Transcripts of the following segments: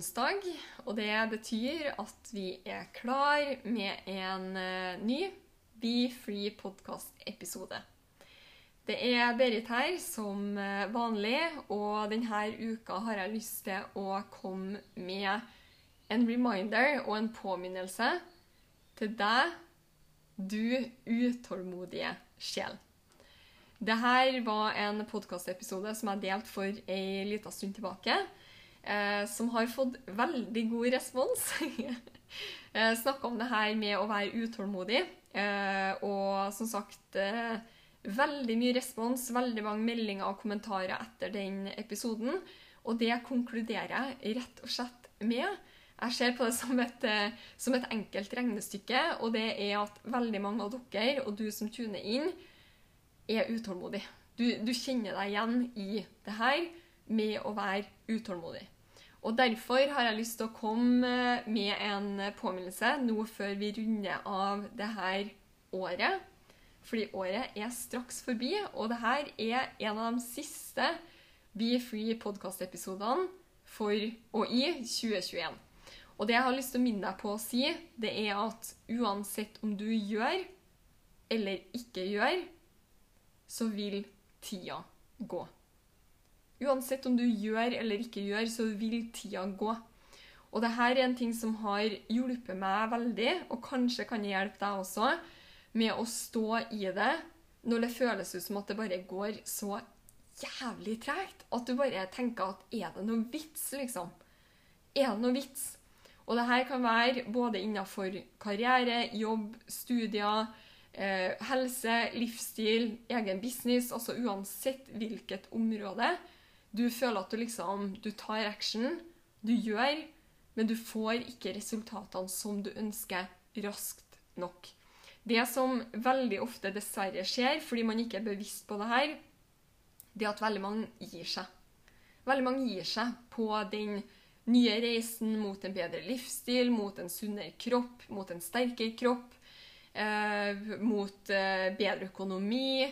onsdag, og det betyr at vi er klar med en eh, ny Be Free podcast-episode. Det er Berit her som eh, vanlig, og denne uka har jeg lyst til å komme med en reminder og en påminnelse til deg, du utålmodige sjel. Dette var en podkastepisode som jeg delte for ei lita stund tilbake. Eh, som har fått veldig god respons. eh, Snakka om det her med å være utålmodig. Eh, og som sagt eh, veldig mye respons, veldig mange meldinger og kommentarer etter den episoden. Og det konkluderer jeg rett og slett med. Jeg ser på det som et, eh, som et enkelt regnestykke, og det er at veldig mange av dere, og du som tuner inn, er utålmodig. Du, du kjenner deg igjen i det her med å være utålmodig. Og Derfor har jeg lyst til å komme med en påminnelse nå før vi runder av det her året. Fordi året er straks forbi, og det her er en av de siste Be Free-podkastepisodene for og i 2021. Og det jeg har lyst til å minne deg på å si, det er at uansett om du gjør eller ikke gjør, så vil tida gå. Uansett om du gjør eller ikke gjør, så vil tida gå. Og dette er en ting som har hjulpet meg veldig, og kanskje kan hjelpe deg også, med å stå i det når det føles ut som at det bare går så jævlig tregt. At du bare tenker at er det noe vits, liksom? Er det noe vits? Og det her kan være både innenfor karriere, jobb, studier, eh, helse, livsstil, egen business, altså uansett hvilket område. Du føler at du liksom du tar action, du gjør, men du får ikke resultatene som du ønsker, raskt nok. Det som veldig ofte dessverre skjer, fordi man ikke er bevisst på det her, det er at veldig mange gir seg. Veldig mange gir seg på den nye reisen mot en bedre livsstil, mot en sunnere kropp, mot en sterkere kropp, eh, mot eh, bedre økonomi,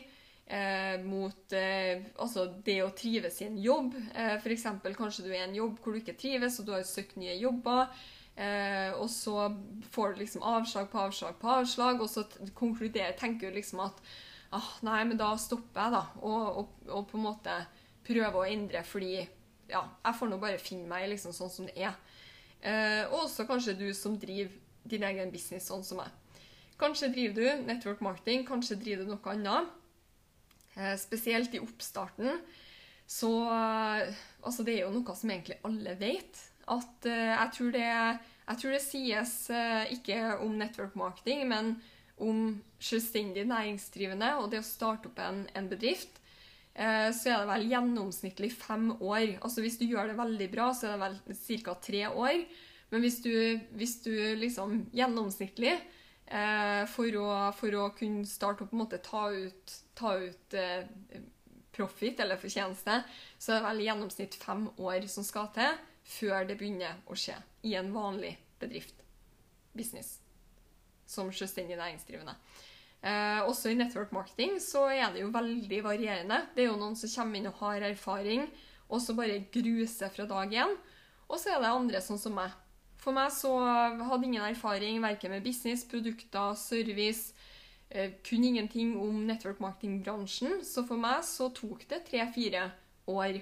eh, mot eh, altså det å trives i en jobb. Eh, F.eks. kanskje du er i en jobb hvor du ikke trives, og du har søkt nye jobber. Eh, og så får du liksom avslag på avslag på avslag, og så konkluderer, tenker du liksom at ah, nei, men da stopper jeg, da. Og, og, og på en måte prøver å endre, fordi ja, jeg får nå bare finne meg liksom sånn som det er. Eh, også kanskje du som driver din egen business sånn som meg. Kanskje driver du network marketing, kanskje driver du noe annet. Eh, spesielt i oppstarten. Så eh, altså det er jo noe som egentlig alle vet. At eh, jeg, tror det, jeg tror det sies ikke om network marketing, men om selvstendig næringsdrivende og det å starte opp en, en bedrift. Eh, så er det vel gjennomsnittlig fem år. Altså Hvis du gjør det veldig bra, så er det vel ca. tre år. Men hvis du, hvis du liksom gjennomsnittlig for, å, for å kunne starte å på en måte ta ut, ta ut eh, profit eller fortjeneste, så er det vel i gjennomsnitt fem år som skal til før det begynner å skje i en vanlig bedrift. Business. Som selvstendig næringsdrivende. Eh, også i network marketing så er det jo veldig varierende. Det er jo noen som kommer inn og har erfaring, og så bare gruser fra dag én. Og så er det andre sånn som meg. For meg så hadde ingen erfaring verken med business, produkter, service. Kun ingenting om network marketing-bransjen. Så for meg så tok det tre-fire år,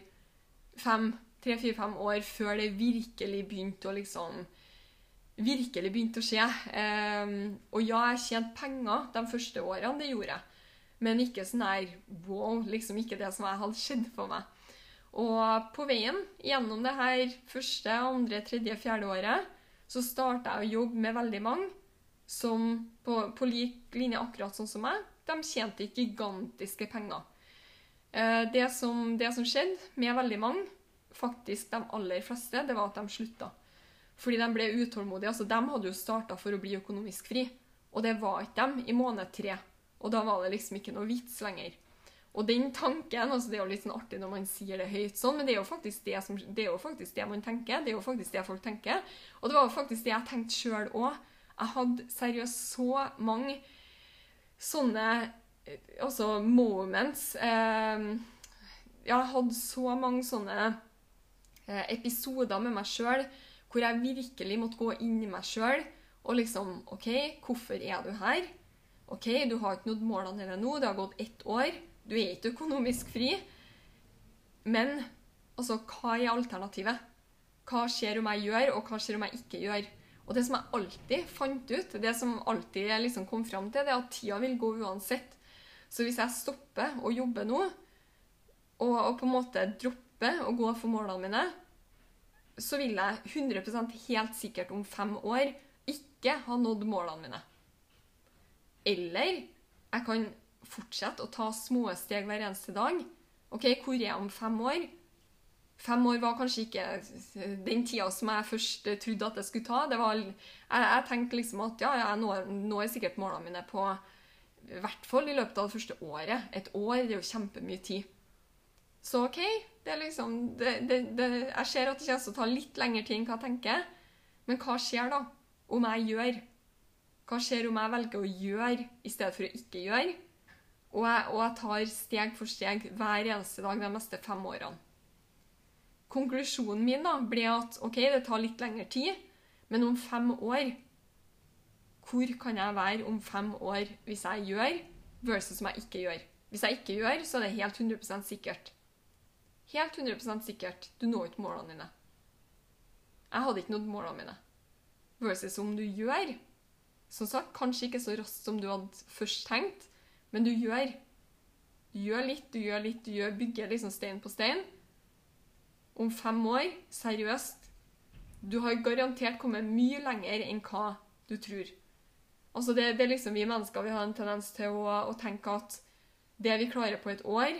fem, tre-fire-fem år før det virkelig begynte å liksom virkelig begynte å skje. Eh, og ja, jeg tjente penger de første årene, det gjorde jeg. Men ikke sånn her wow, liksom ikke det som jeg hadde skjedd for meg. Og på veien gjennom det her første, andre, tredje, fjerde året så starta jeg å jobbe med veldig mange. som på, på lik linje akkurat sånn som meg, de tjente gigantiske penger. Eh, det, som, det som skjedde med veldig mange, faktisk de aller fleste, det var at de slutta. Fordi de ble utålmodige. altså De hadde jo starta for å bli økonomisk fri, og det var ikke dem i måned tre. Og da var det liksom ikke noe vits lenger. Og den tanken altså Det er jo litt sånn artig når man sier det høyt, sånn, men det er, det, som, det er jo faktisk det man tenker. Det er jo faktisk det folk tenker. Og det var jo faktisk det jeg tenkte sjøl òg. Jeg hadde seriøst så mange sånne eh, altså moments eh, Jeg hadde så mange sånne eh, episoder med meg sjøl hvor jeg virkelig måtte gå inn i meg sjøl og liksom OK, hvorfor er du her? OK, du har ikke nådd målene dine nå. Det har gått ett år. Du er ikke økonomisk fri. Men altså, hva er alternativet? Hva skjer om jeg gjør, og hva skjer om jeg ikke gjør? Og det som jeg alltid fant ut, det som alltid jeg liksom kom fram til, det er at tida vil gå uansett. Så hvis jeg stopper å jobbe nå, og, og på en måte dropper å gå for målene mine, så vil jeg 100% helt sikkert om fem år ikke ha nådd målene mine. Eller jeg kan fortsette å ta små steg hver eneste dag. OK, hvor er jeg om fem år? Fem år var kanskje ikke den tida som jeg først trodde at jeg skulle ta. Var, jeg, jeg tenkte liksom at ja, jeg når, når sikkert målene mine på i hvert fall i løpet av det første året. Et år det er jo kjempemye tid. Så OK, det er liksom det, det, det, Jeg ser at det kommer til å ta litt lengre tid enn hva jeg tenker. Men hva skjer da om jeg gjør? Hva skjer om jeg velger å gjøre i stedet for å ikke gjøre? Og jeg, og jeg tar steg for steg hver eneste dag de neste fem årene. Konklusjonen min da ble at ok, det tar litt lengre tid, men om fem år Hvor kan jeg være om fem år hvis jeg gjør, versus om jeg ikke gjør? Hvis jeg ikke gjør, så er det helt 100% sikkert. Helt 100% sikkert. Du når ikke målene dine. Jeg hadde ikke nådd målene mine. Versus om du gjør. Som sagt, kanskje ikke så raskt som du hadde først tenkt, men du gjør. Du gjør litt, du gjør litt, du gjør, bygger liksom stein på stein om fem år, seriøst Du har garantert kommet mye lenger enn hva du tror. Altså det, det, er liksom Vi mennesker vi har en tendens til å, å tenke at det vi klarer på et år,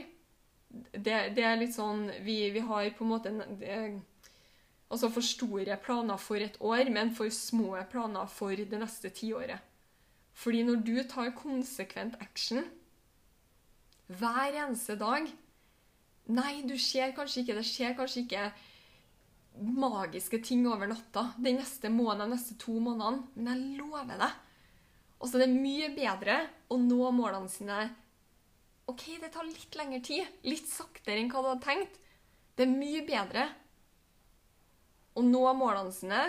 det, det er litt sånn vi, vi, har på en måte det, Altså for store planer for et år, men for små planer for det neste tiåret. Fordi når du tar konsekvent action hver eneste dag Nei, du ser kanskje ikke Det skjer kanskje ikke magiske ting over natta den neste måneden, de neste to månedene, men jeg lover deg. Og så er det mye bedre å nå målene sine OK, det tar litt lengre tid. Litt saktere enn hva du hadde tenkt. Det er mye bedre å nå målene sine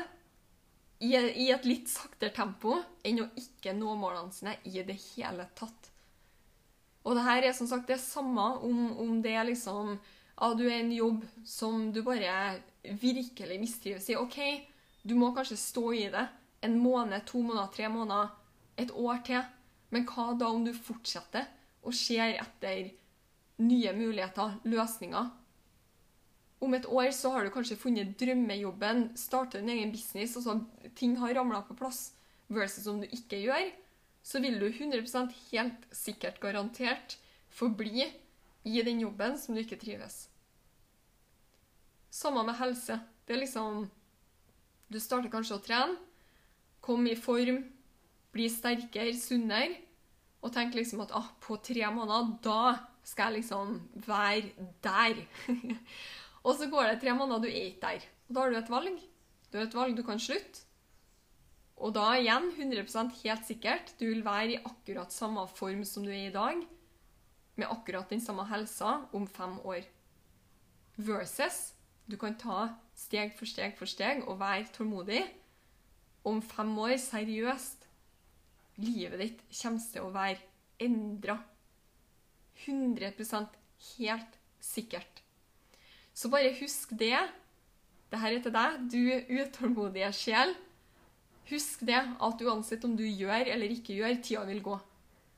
i, et litt saktere tempo enn å ikke nå målene sine i det hele tatt. Og det her er som sagt det samme om, om det er liksom ja, du er en jobb som du bare virkelig mistrives i. OK, du må kanskje stå i det en måned, to måneder, tre måneder, et år til. Men hva da om du fortsetter og ser etter nye muligheter, løsninger? Om et år så har du kanskje funnet drømmejobben, startet en egen business, og så ting har ramla på plass, versus om du ikke gjør så vil du 100 helt sikkert garantert forbli i den jobben som du ikke trives. Samme med helse. Det er liksom Du starter kanskje å trene, komme i form, bli sterkere, sunnere, og tenker liksom at ah, på tre måneder, da skal jeg liksom være der. og så går det tre måneder, du er ikke der. Og da har du et valg. Du har et valg, du kan slutte. Og da igjen 100% helt sikkert du vil være i akkurat samme form som du er i dag, med akkurat den samme helsa om fem år. Versus du kan ta steg for steg for steg og være tålmodig. Om fem år, seriøst, livet ditt kommer til å være endra. 100% helt sikkert. Så bare husk det. Dette er til deg, du utålmodige sjel. Husk det at uansett om du gjør eller ikke gjør, tida vil gå.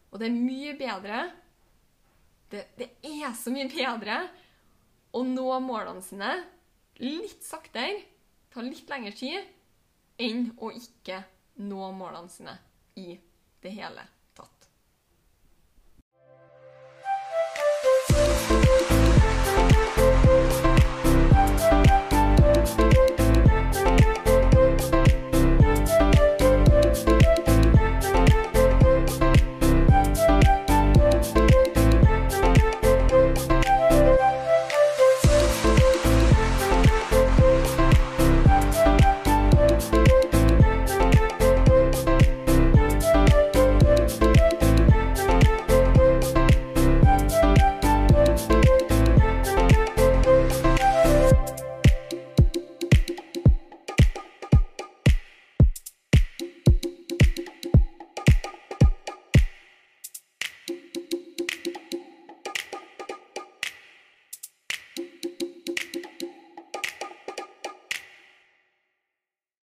Og det er mye bedre det, det er så mye bedre å nå målene sine litt saktere, ta litt lengre tid, enn å ikke nå målene sine. i det hele.